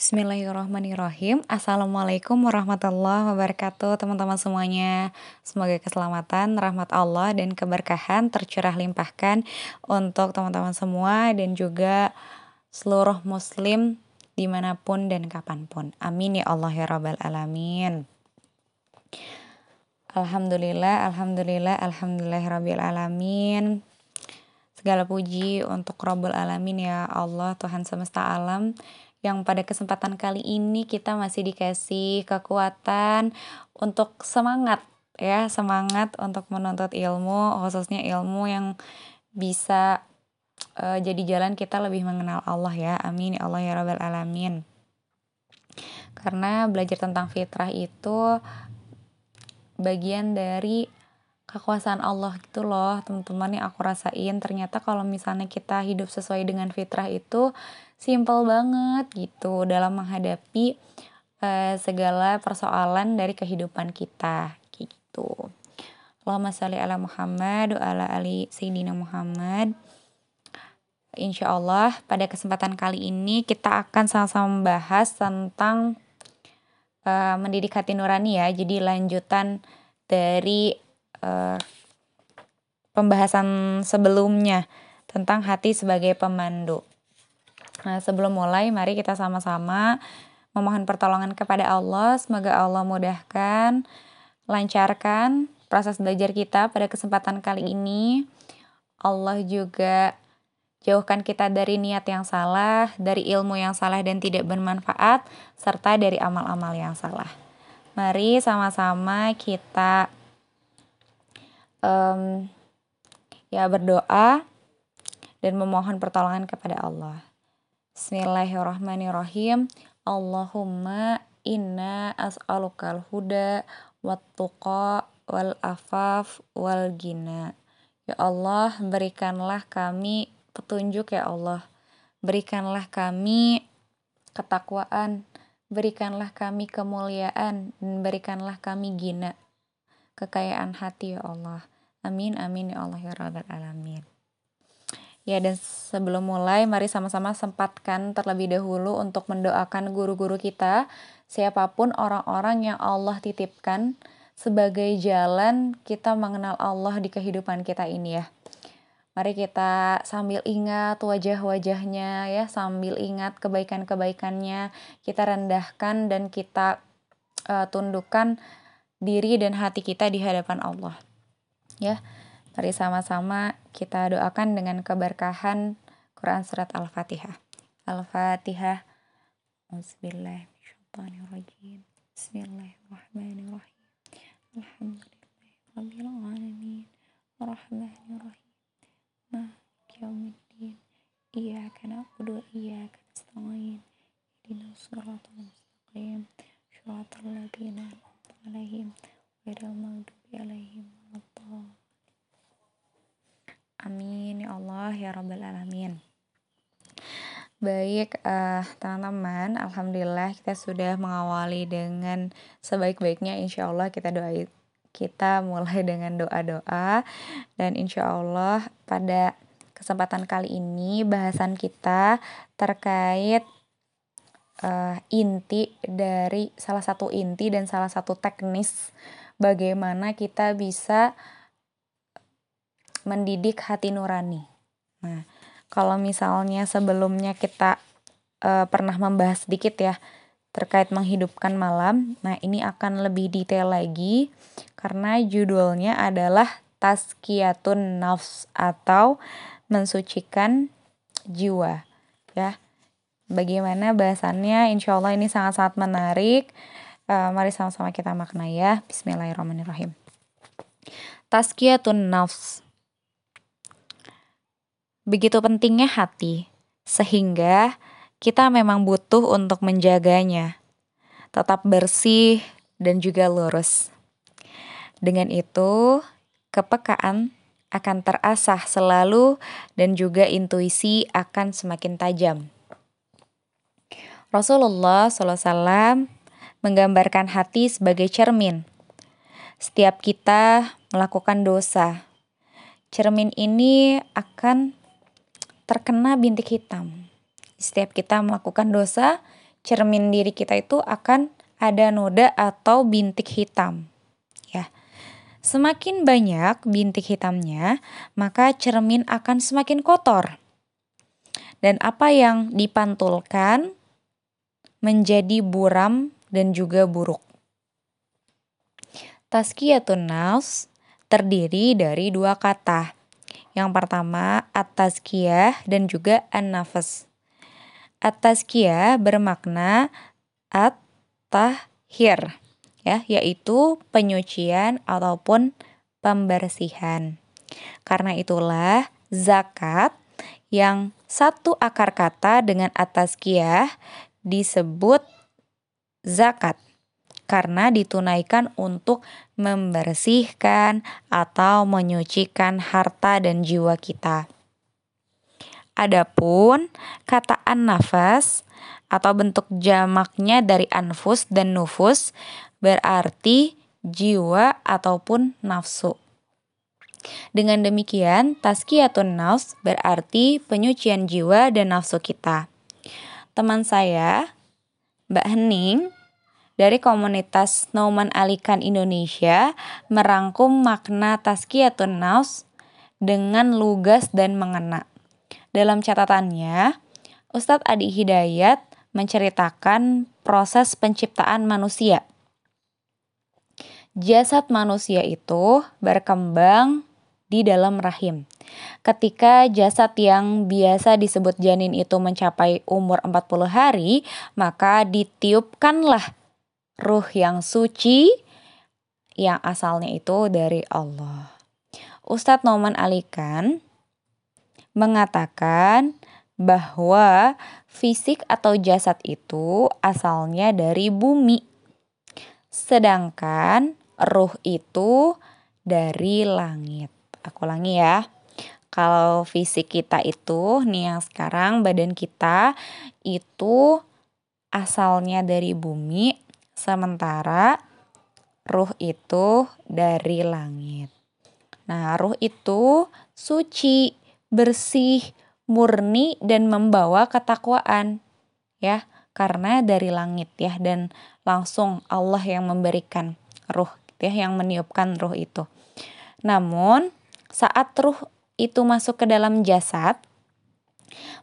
Bismillahirrahmanirrahim. Assalamualaikum warahmatullahi wabarakatuh Teman-teman semuanya. Semoga keselamatan, rahmat Allah dan keberkahan tercurah limpahkan Untuk teman-teman semua dan juga seluruh muslim di mana pun dan kapan pun. Amin ya Allah ya Rabbal Alamin. Alhamdulillah, Alhamdulillah, Alhamdulillah Rabbil Alamin. Segala puji untuk Rabbul Alamin ya Allah Tuhan semesta alam yang pada kesempatan kali ini kita masih dikasih kekuatan untuk semangat ya, semangat untuk menuntut ilmu, khususnya ilmu yang bisa uh, jadi jalan kita lebih mengenal Allah ya. Amin ya Allah ya rabbal alamin. Karena belajar tentang fitrah itu bagian dari kekuasaan Allah gitu loh teman-teman yang aku rasain ternyata kalau misalnya kita hidup sesuai dengan fitrah itu simple banget gitu dalam menghadapi uh, segala persoalan dari kehidupan kita gitu. Allahumma sholli ala Muhammad wa ala ali Sayyidina Muhammad. Insya Allah pada kesempatan kali ini kita akan sama-sama membahas tentang uh, mendidik hati nurani ya. Jadi lanjutan dari uh, pembahasan sebelumnya tentang hati sebagai pemandu. Nah, sebelum mulai, mari kita sama-sama memohon pertolongan kepada Allah. Semoga Allah mudahkan, lancarkan proses belajar kita pada kesempatan kali ini. Allah juga jauhkan kita dari niat yang salah, dari ilmu yang salah dan tidak bermanfaat, serta dari amal-amal yang salah. Mari sama-sama kita um, ya berdoa dan memohon pertolongan kepada Allah. Bismillahirrahmanirrahim. Allahumma inna as'alukal huda wat tuqa wal afaf wal gina. Ya Allah, berikanlah kami petunjuk ya Allah. Berikanlah kami ketakwaan, berikanlah kami kemuliaan, dan berikanlah kami gina, kekayaan hati ya Allah. Amin amin ya Allah ya rabbal alamin. Ya dan sebelum mulai mari sama-sama sempatkan terlebih dahulu untuk mendoakan guru-guru kita, siapa pun orang-orang yang Allah titipkan sebagai jalan kita mengenal Allah di kehidupan kita ini ya. Mari kita sambil ingat wajah-wajahnya ya, sambil ingat kebaikan-kebaikannya, kita rendahkan dan kita uh, tundukkan diri dan hati kita di hadapan Allah ya. Mari sama-sama kita doakan dengan keberkahan Quran surat Al-Fatihah. Al-Fatihah. Bismillahirrahmanirrahim. Bismillahirrahmanirrahim. Alhamdulillahirabbil alamin. Arrahmanirrahim. Maliki yaumiddin. Iyyaka na'budu wa iyyaka nasta'in. Ihdinas siratal mustaqim. Shiratal ladzina an'amta 'alaihim ghairil maghdubi 'alaihim Amin ya Allah ya Rabbal Alamin. Baik, uh, teman-teman, alhamdulillah kita sudah mengawali dengan sebaik-baiknya. Insya Allah kita doa kita mulai dengan doa-doa dan insya Allah pada kesempatan kali ini bahasan kita terkait uh, inti dari salah satu inti dan salah satu teknis bagaimana kita bisa mendidik hati nurani. Nah, kalau misalnya sebelumnya kita uh, pernah membahas sedikit ya terkait menghidupkan malam. Nah, ini akan lebih detail lagi karena judulnya adalah Tazkiyatun Nafs atau mensucikan jiwa ya. Bagaimana bahasannya? Insya Allah ini sangat-sangat menarik. Uh, mari sama-sama kita maknai ya. Bismillahirrahmanirrahim. Tazkiyatun nafs. Begitu pentingnya hati, sehingga kita memang butuh untuk menjaganya. Tetap bersih dan juga lurus. Dengan itu, kepekaan akan terasah selalu dan juga intuisi akan semakin tajam. Rasulullah SAW menggambarkan hati sebagai cermin. Setiap kita melakukan dosa, cermin ini akan terkena bintik hitam. Setiap kita melakukan dosa, cermin diri kita itu akan ada noda atau bintik hitam. Ya. Semakin banyak bintik hitamnya, maka cermin akan semakin kotor. Dan apa yang dipantulkan menjadi buram dan juga buruk. Tazkiyatun nafs terdiri dari dua kata. Yang pertama at-tazkiyah dan juga an-nafas. At-tazkiyah bermakna at-tahhir ya, yaitu penyucian ataupun pembersihan. Karena itulah zakat yang satu akar kata dengan at-tazkiyah disebut zakat karena ditunaikan untuk membersihkan atau menyucikan harta dan jiwa kita. Adapun kata an-nafas atau bentuk jamaknya dari anfus dan nufus berarti jiwa ataupun nafsu. Dengan demikian, tazkiyatun nafs berarti penyucian jiwa dan nafsu kita. Teman saya, Mbak Hening, dari komunitas Nauman Alikan Indonesia merangkum makna tazkiyatun nafs dengan lugas dan mengena. Dalam catatannya, Ustadz Adi Hidayat menceritakan proses penciptaan manusia. Jasad manusia itu berkembang di dalam rahim. Ketika jasad yang biasa disebut janin itu mencapai umur 40 hari, maka ditiupkanlah ruh yang suci yang asalnya itu dari Allah. Ustadz Noman Alikan mengatakan bahwa fisik atau jasad itu asalnya dari bumi. Sedangkan ruh itu dari langit. Aku ulangi ya. Kalau fisik kita itu nih yang sekarang badan kita itu asalnya dari bumi, Sementara ruh itu dari langit. Nah, ruh itu suci, bersih, murni dan membawa ketakwaan. Ya, karena dari langit ya dan langsung Allah yang memberikan ruh ya yang meniupkan ruh itu. Namun, saat ruh itu masuk ke dalam jasad,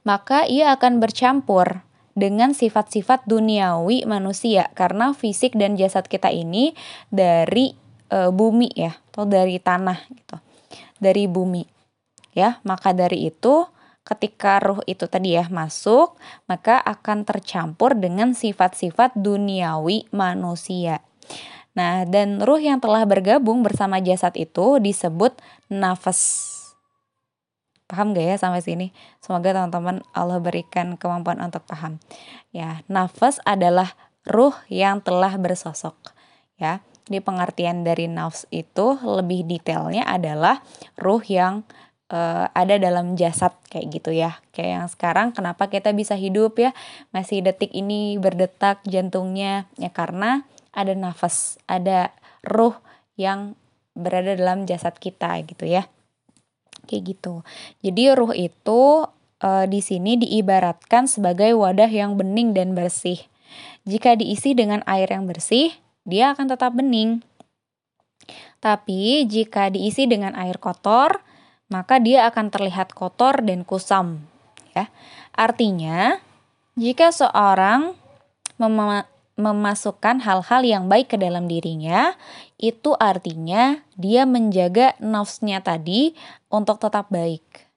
maka ia akan bercampur dengan sifat-sifat duniawi manusia karena fisik dan jasad kita ini dari e, bumi ya atau dari tanah gitu. Dari bumi. Ya, maka dari itu ketika ruh itu tadi ya masuk, maka akan tercampur dengan sifat-sifat duniawi manusia. Nah, dan ruh yang telah bergabung bersama jasad itu disebut nafas Paham gak ya sampai sini? Semoga teman-teman Allah berikan kemampuan untuk paham. Ya, nafas adalah ruh yang telah bersosok. Ya, di pengertian dari nafs itu lebih detailnya adalah ruh yang uh, ada dalam jasad kayak gitu ya. Kayak yang sekarang kenapa kita bisa hidup ya masih detik ini berdetak jantungnya ya karena ada nafas, ada ruh yang berada dalam jasad kita gitu ya kayak gitu. Jadi ruh itu e, di sini diibaratkan sebagai wadah yang bening dan bersih. Jika diisi dengan air yang bersih, dia akan tetap bening. Tapi jika diisi dengan air kotor, maka dia akan terlihat kotor dan kusam. Ya, artinya jika seorang memasukkan hal-hal yang baik ke dalam dirinya, itu artinya dia menjaga nafsnya tadi untuk tetap baik.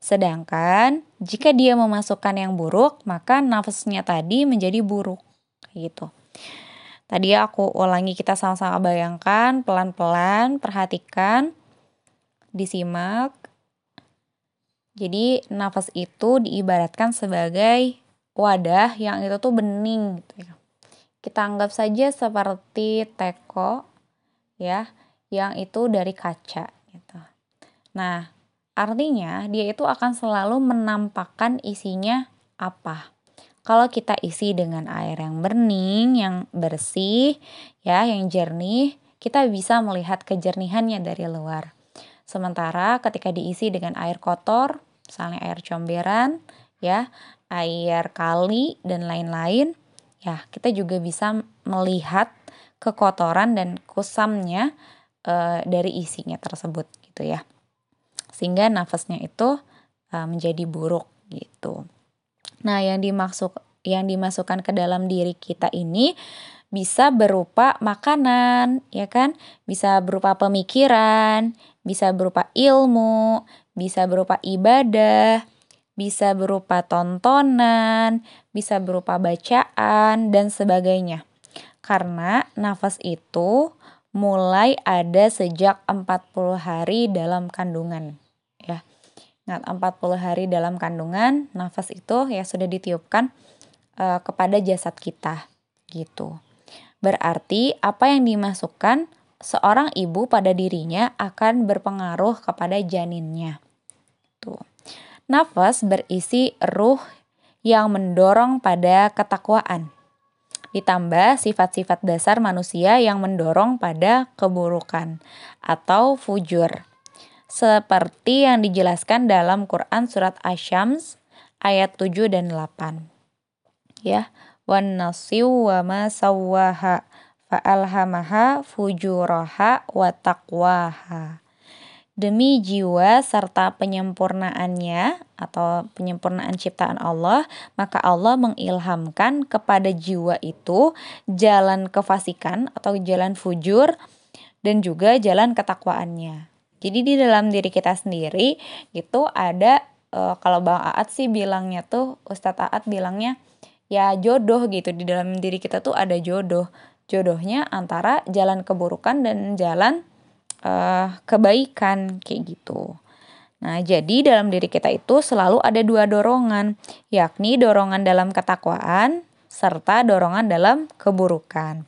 Sedangkan jika dia memasukkan yang buruk, maka nafsnya tadi menjadi buruk. Gitu. Tadi aku ulangi kita sama-sama bayangkan pelan-pelan, perhatikan, disimak. Jadi nafas itu diibaratkan sebagai wadah yang itu tuh bening gitu ya. Kita anggap saja seperti teko ya, yang itu dari kaca gitu. Nah, artinya dia itu akan selalu menampakkan isinya apa. Kalau kita isi dengan air yang bening, yang bersih, ya, yang jernih, kita bisa melihat kejernihannya dari luar. Sementara ketika diisi dengan air kotor, misalnya air comberan, ya, air kali dan lain-lain, ya kita juga bisa melihat kekotoran dan kusamnya e, dari isinya tersebut gitu ya. Sehingga nafasnya itu e, menjadi buruk gitu. Nah, yang dimaksud yang dimasukkan ke dalam diri kita ini bisa berupa makanan, ya kan? Bisa berupa pemikiran, bisa berupa ilmu, bisa berupa ibadah, bisa berupa tontonan, bisa berupa bacaan dan sebagainya. Karena nafas itu mulai ada sejak 40 hari dalam kandungan, ya. Ingat 40 hari dalam kandungan, nafas itu ya sudah ditiupkan uh, kepada jasad kita gitu. Berarti apa yang dimasukkan seorang ibu pada dirinya akan berpengaruh kepada janinnya. Nafas berisi ruh yang mendorong pada ketakwaan. Ditambah sifat-sifat dasar manusia yang mendorong pada keburukan atau fujur seperti yang dijelaskan dalam Quran surat Asy-Syams ayat 7 dan 8. Ya, wan wa ma fa'alhamaha fujuraha wa taqwaha. Demi jiwa serta penyempurnaannya atau penyempurnaan ciptaan Allah, maka Allah mengilhamkan kepada jiwa itu jalan kefasikan atau jalan fujur dan juga jalan ketakwaannya. Jadi di dalam diri kita sendiri itu ada uh, kalau Bang Aat sih bilangnya tuh Ustadz Aat bilangnya ya jodoh gitu di dalam diri kita tuh ada jodoh. Jodohnya antara jalan keburukan dan jalan uh, kebaikan kayak gitu. Nah, jadi dalam diri kita itu selalu ada dua dorongan, yakni dorongan dalam ketakwaan serta dorongan dalam keburukan.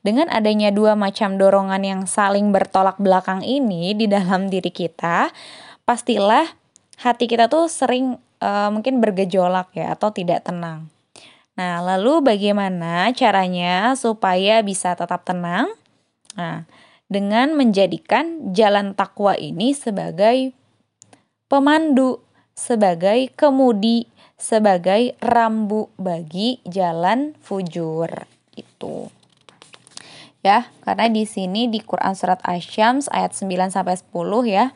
Dengan adanya dua macam dorongan yang saling bertolak belakang ini di dalam diri kita, pastilah hati kita tuh sering uh, mungkin bergejolak ya atau tidak tenang. Nah, lalu bagaimana caranya supaya bisa tetap tenang? Nah, dengan menjadikan jalan takwa ini sebagai pemandu, sebagai kemudi, sebagai rambu bagi jalan fujur. Itu. Ya karena di sini di Quran surat Asy-Syams ayat 9 sampai 10 ya.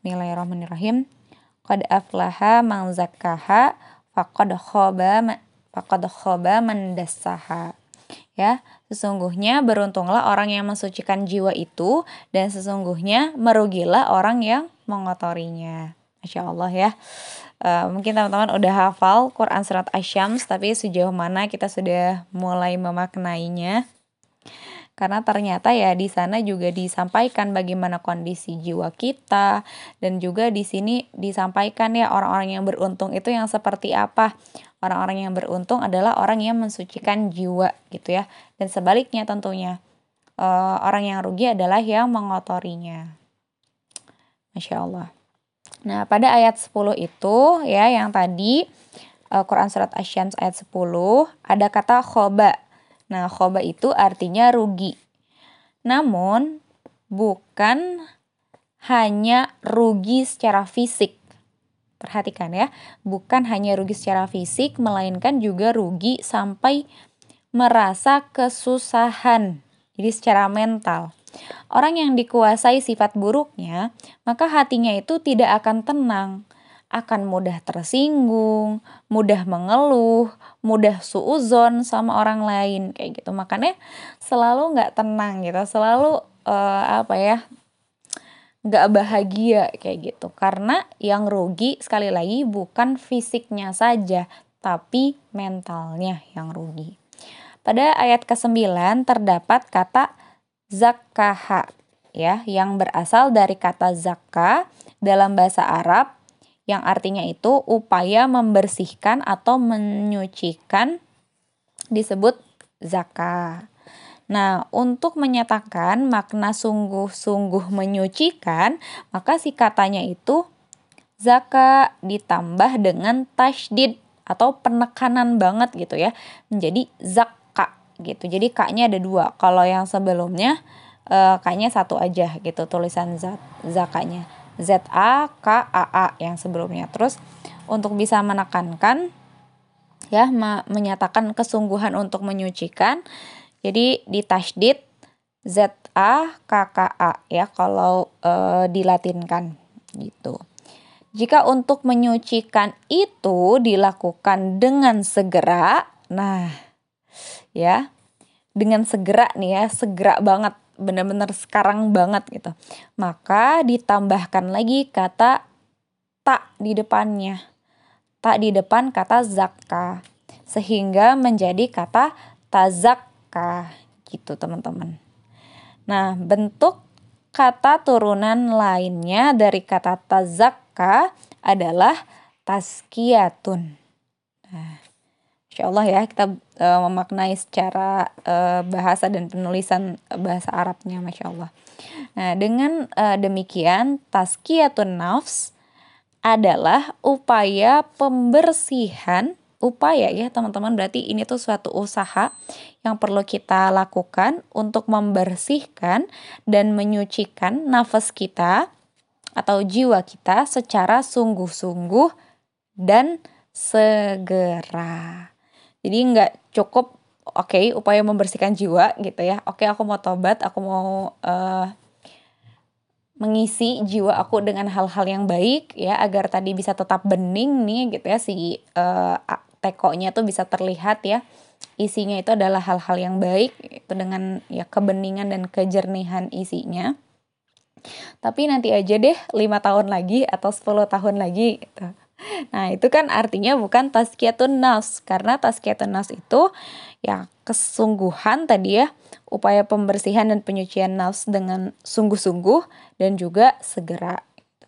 Bismillahirrahmanirrahim. Qad aflaha man zakkaha faqad khaba faqad khaba man dassaha. Ya sesungguhnya beruntunglah orang yang mensucikan jiwa itu dan sesungguhnya merugilah orang yang mengotorinya. Masya Allah ya. Uh, mungkin teman-teman udah hafal Quran Surat Asyams tapi sejauh mana kita sudah mulai memaknainya? Karena ternyata ya di sana juga disampaikan bagaimana kondisi jiwa kita dan juga di sini disampaikan ya orang-orang yang beruntung itu yang seperti apa. Orang-orang yang beruntung adalah orang yang mensucikan jiwa gitu ya. Dan sebaliknya tentunya uh, orang yang rugi adalah yang mengotorinya. Masya Allah. Nah, pada ayat 10 itu ya yang tadi uh, Quran surat Asy-Syams ayat 10 ada kata khoba Nah, khoba itu artinya rugi. Namun, bukan hanya rugi secara fisik. Perhatikan ya, bukan hanya rugi secara fisik, melainkan juga rugi sampai merasa kesusahan. Jadi secara mental. Orang yang dikuasai sifat buruknya, maka hatinya itu tidak akan tenang akan mudah tersinggung, mudah mengeluh, mudah suuzon sama orang lain kayak gitu. Makanya selalu nggak tenang gitu, selalu uh, apa ya nggak bahagia kayak gitu. Karena yang rugi sekali lagi bukan fisiknya saja, tapi mentalnya yang rugi. Pada ayat ke-9 terdapat kata zakaha ya yang berasal dari kata zakka dalam bahasa Arab yang artinya itu upaya membersihkan atau menyucikan disebut zakah. Nah, untuk menyatakan makna sungguh-sungguh menyucikan, maka si katanya itu zaka ditambah dengan tashdid atau penekanan banget gitu ya, menjadi zakka gitu. Jadi kaknya ada dua. Kalau yang sebelumnya uh, kaknya satu aja gitu tulisan zat zakanya. Z A K A A yang sebelumnya. Terus untuk bisa menekankan ya menyatakan kesungguhan untuk menyucikan jadi di tasdid Z A K K A ya kalau e, dilatinkan gitu. Jika untuk menyucikan itu dilakukan dengan segera, nah ya dengan segera nih ya, segera banget, benar-benar sekarang banget gitu. Maka ditambahkan lagi kata tak di depannya. Tak di depan kata zakka. Sehingga menjadi kata tazakka gitu teman-teman. Nah, bentuk kata turunan lainnya dari kata tazakka adalah taskiyatun. Nah, Insya Allah ya kita uh, memaknai secara uh, bahasa dan penulisan bahasa Arabnya, Masya Allah. Nah, dengan uh, demikian taskiyatun nafs adalah upaya pembersihan upaya ya teman-teman berarti ini tuh suatu usaha yang perlu kita lakukan untuk membersihkan dan menyucikan nafas kita atau jiwa kita secara sungguh-sungguh dan segera. Jadi nggak cukup oke okay, upaya membersihkan jiwa gitu ya. Oke okay, aku mau tobat, aku mau uh, mengisi jiwa aku dengan hal-hal yang baik ya agar tadi bisa tetap bening nih gitu ya si uh, tekonya tuh bisa terlihat ya isinya itu adalah hal-hal yang baik itu dengan ya kebeningan dan kejernihan isinya tapi nanti aja deh lima tahun lagi atau 10 tahun lagi gitu. Nah itu kan artinya bukan taskiyatun nas karena taskiyatun nas itu ya kesungguhan tadi ya upaya pembersihan dan penyucian nafs dengan sungguh-sungguh dan juga segera.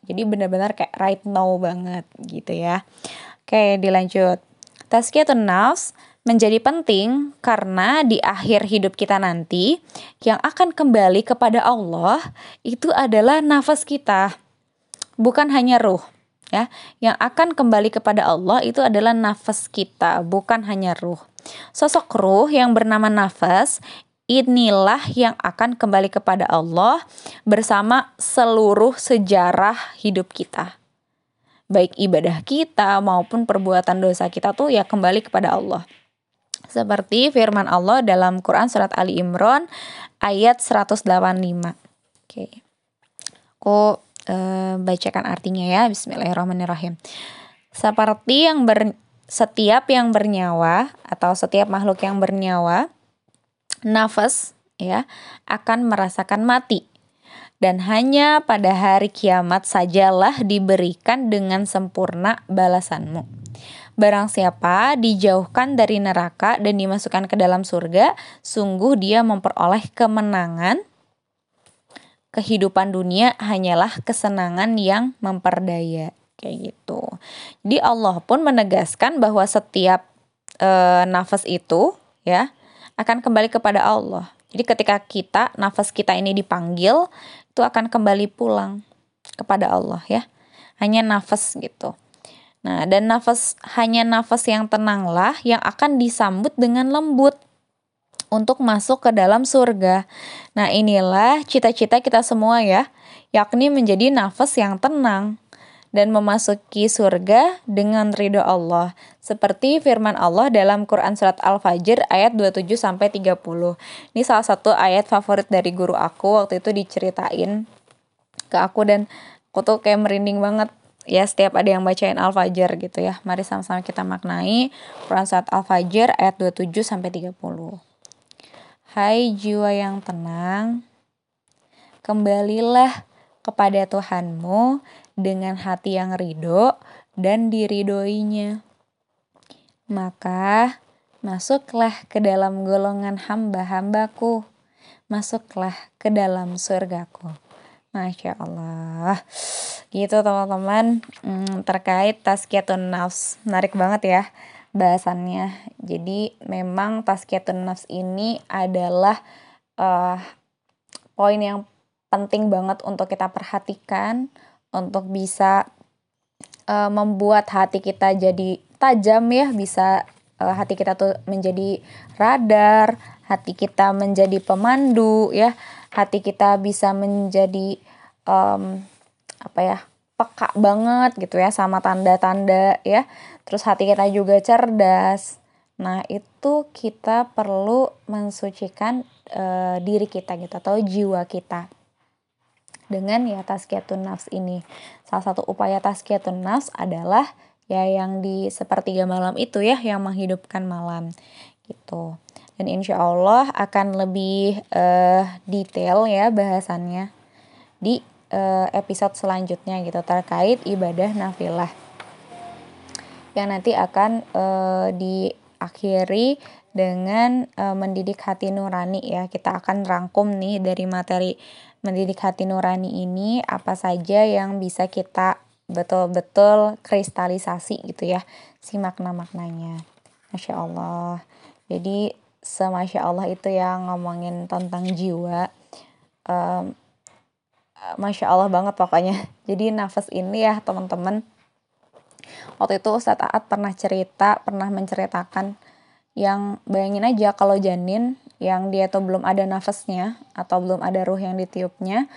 Jadi benar-benar kayak right now banget gitu ya. Oke dilanjut. Tazkiyatun nafs menjadi penting karena di akhir hidup kita nanti yang akan kembali kepada Allah itu adalah nafas kita. Bukan hanya ruh ya. Yang akan kembali kepada Allah itu adalah nafas kita, bukan hanya ruh. Sosok ruh yang bernama nafas inilah yang akan kembali kepada Allah bersama seluruh sejarah hidup kita baik ibadah kita maupun perbuatan dosa kita tuh ya kembali kepada Allah. Seperti firman Allah dalam Quran surat Ali Imran ayat 185. Oke. Aku e, bacakan artinya ya. Bismillahirrahmanirrahim. Seperti yang ber, setiap yang bernyawa atau setiap makhluk yang bernyawa nafas ya akan merasakan mati dan hanya pada hari kiamat sajalah diberikan dengan sempurna balasanmu. Barang siapa dijauhkan dari neraka dan dimasukkan ke dalam surga, sungguh dia memperoleh kemenangan. Kehidupan dunia hanyalah kesenangan yang memperdaya. Kayak gitu. Jadi Allah pun menegaskan bahwa setiap e, nafas itu ya akan kembali kepada Allah. Jadi ketika kita nafas kita ini dipanggil, itu akan kembali pulang kepada Allah ya. Hanya nafas gitu. Nah, dan nafas hanya nafas yang tenanglah yang akan disambut dengan lembut untuk masuk ke dalam surga. Nah, inilah cita-cita kita semua ya, yakni menjadi nafas yang tenang dan memasuki surga dengan ridho Allah. Seperti firman Allah dalam Quran Surat Al-Fajr ayat 27 sampai 30. Ini salah satu ayat favorit dari guru aku waktu itu diceritain ke aku dan aku tuh kayak merinding banget ya setiap ada yang bacain Al-Fajr gitu ya. Mari sama-sama kita maknai Quran Surat Al-Fajr ayat 27 sampai 30. Hai jiwa yang tenang, kembalilah kepada Tuhanmu dengan hati yang ridho dan diridoinya. Maka masuklah ke dalam golongan hamba-hambaku. Masuklah ke dalam surgaku. Masya Allah. Gitu teman-teman. Hmm, terkait taskiyatun nafs. Menarik banget ya bahasannya. Jadi memang taskiyatun nafs ini adalah uh, poin yang penting banget untuk kita perhatikan untuk bisa uh, membuat hati kita jadi tajam ya bisa uh, hati kita tuh menjadi radar hati kita menjadi pemandu ya hati kita bisa menjadi um, apa ya peka banget gitu ya sama tanda-tanda ya terus hati kita juga cerdas Nah, itu kita perlu mensucikan uh, diri kita gitu atau jiwa kita dengan ya tazkiyatun nafs ini. Salah satu upaya tazkiyatun nafs adalah ya yang di sepertiga malam itu ya yang menghidupkan malam gitu. Dan insya Allah akan lebih uh, detail ya bahasannya di uh, episode selanjutnya gitu terkait ibadah nafilah yang nanti akan uh, diakhiri dengan uh, mendidik hati nurani ya. Kita akan rangkum nih dari materi mendidik hati nurani ini apa saja yang bisa kita betul-betul kristalisasi gitu ya si makna-maknanya. Masya Allah. Jadi semasya Allah itu yang ngomongin tentang jiwa um, Masya Allah banget pokoknya. Jadi nafas ini ya teman-teman waktu itu Ustadz Aat pernah cerita pernah menceritakan yang bayangin aja kalau janin yang dia tuh belum ada nafasnya atau belum ada ruh yang ditiupnya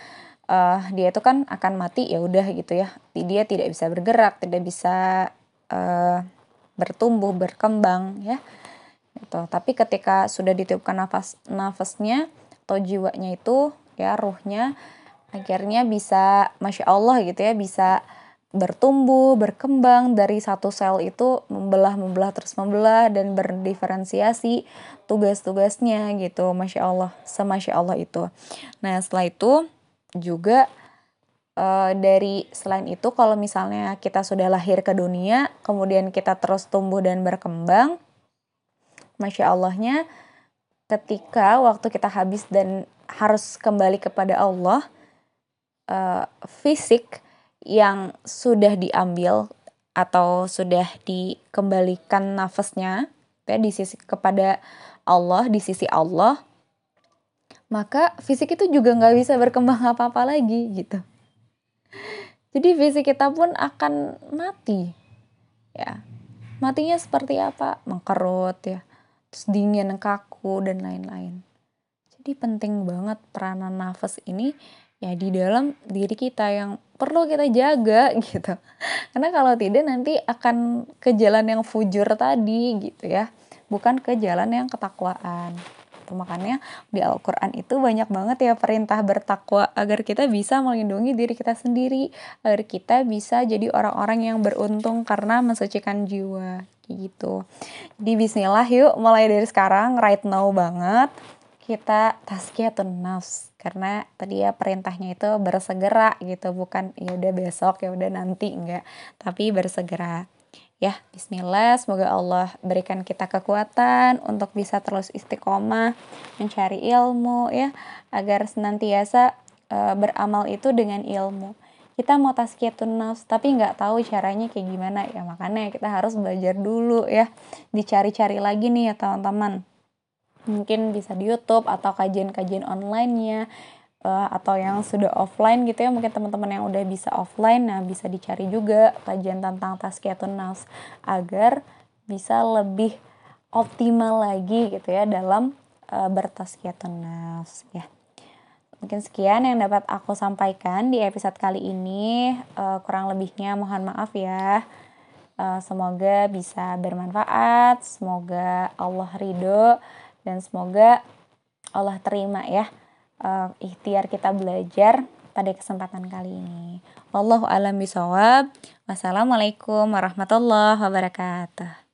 uh, dia itu kan akan mati ya udah gitu ya. Dia tidak bisa bergerak tidak bisa uh, bertumbuh berkembang ya. Gitu. Tapi ketika sudah ditiupkan nafas nafasnya atau jiwanya itu ya ruhnya akhirnya bisa masya Allah gitu ya bisa bertumbuh, berkembang dari satu sel itu membelah, membelah terus membelah dan berdiferensiasi tugas-tugasnya gitu, masya Allah, semasya Allah itu. Nah setelah itu juga uh, dari selain itu kalau misalnya kita sudah lahir ke dunia, kemudian kita terus tumbuh dan berkembang, masya Allahnya ketika waktu kita habis dan harus kembali kepada Allah, uh, fisik yang sudah diambil atau sudah dikembalikan nafasnya ya di sisi kepada Allah di sisi Allah maka fisik itu juga nggak bisa berkembang apa-apa lagi gitu. Jadi fisik kita pun akan mati ya. Matinya seperti apa? Mengkerut ya. Terus dingin kaku dan lain-lain. Jadi penting banget peranan nafas ini ya di dalam diri kita yang perlu kita jaga gitu. Karena kalau tidak nanti akan ke jalan yang fujur tadi gitu ya. Bukan ke jalan yang ketakwaan itu makanya di Al-Quran itu banyak banget ya perintah bertakwa agar kita bisa melindungi diri kita sendiri agar kita bisa jadi orang-orang yang beruntung karena mensucikan jiwa. Gitu. Di Bismillah yuk mulai dari sekarang right now banget. Kita tazkiyatun nafs karena tadi ya perintahnya itu bersegera gitu. Bukan ya udah besok ya udah nanti. Enggak. Tapi bersegera ya bismillah semoga Allah berikan kita kekuatan untuk bisa terus istiqomah mencari ilmu ya agar senantiasa e, beramal itu dengan ilmu. Kita mau tazkiyatun nafs tapi nggak tahu caranya kayak gimana. Ya makanya kita harus belajar dulu ya. Dicari-cari lagi nih ya teman-teman. Mungkin bisa di YouTube atau kajian-kajian online-nya uh, atau yang sudah offline gitu ya mungkin teman-teman yang udah bisa offline nah bisa dicari juga kajian tentang tazkiyatun agar bisa lebih optimal lagi gitu ya dalam uh, bertazkiyatun nafs ya. Mungkin sekian yang dapat aku sampaikan di episode kali ini. Uh, kurang lebihnya mohon maaf ya. Uh, semoga bisa bermanfaat semoga Allah ridho dan semoga Allah terima ya uh, ikhtiar kita belajar pada kesempatan kali ini. Wallahu alam bisawab. Wassalamualaikum warahmatullahi wabarakatuh.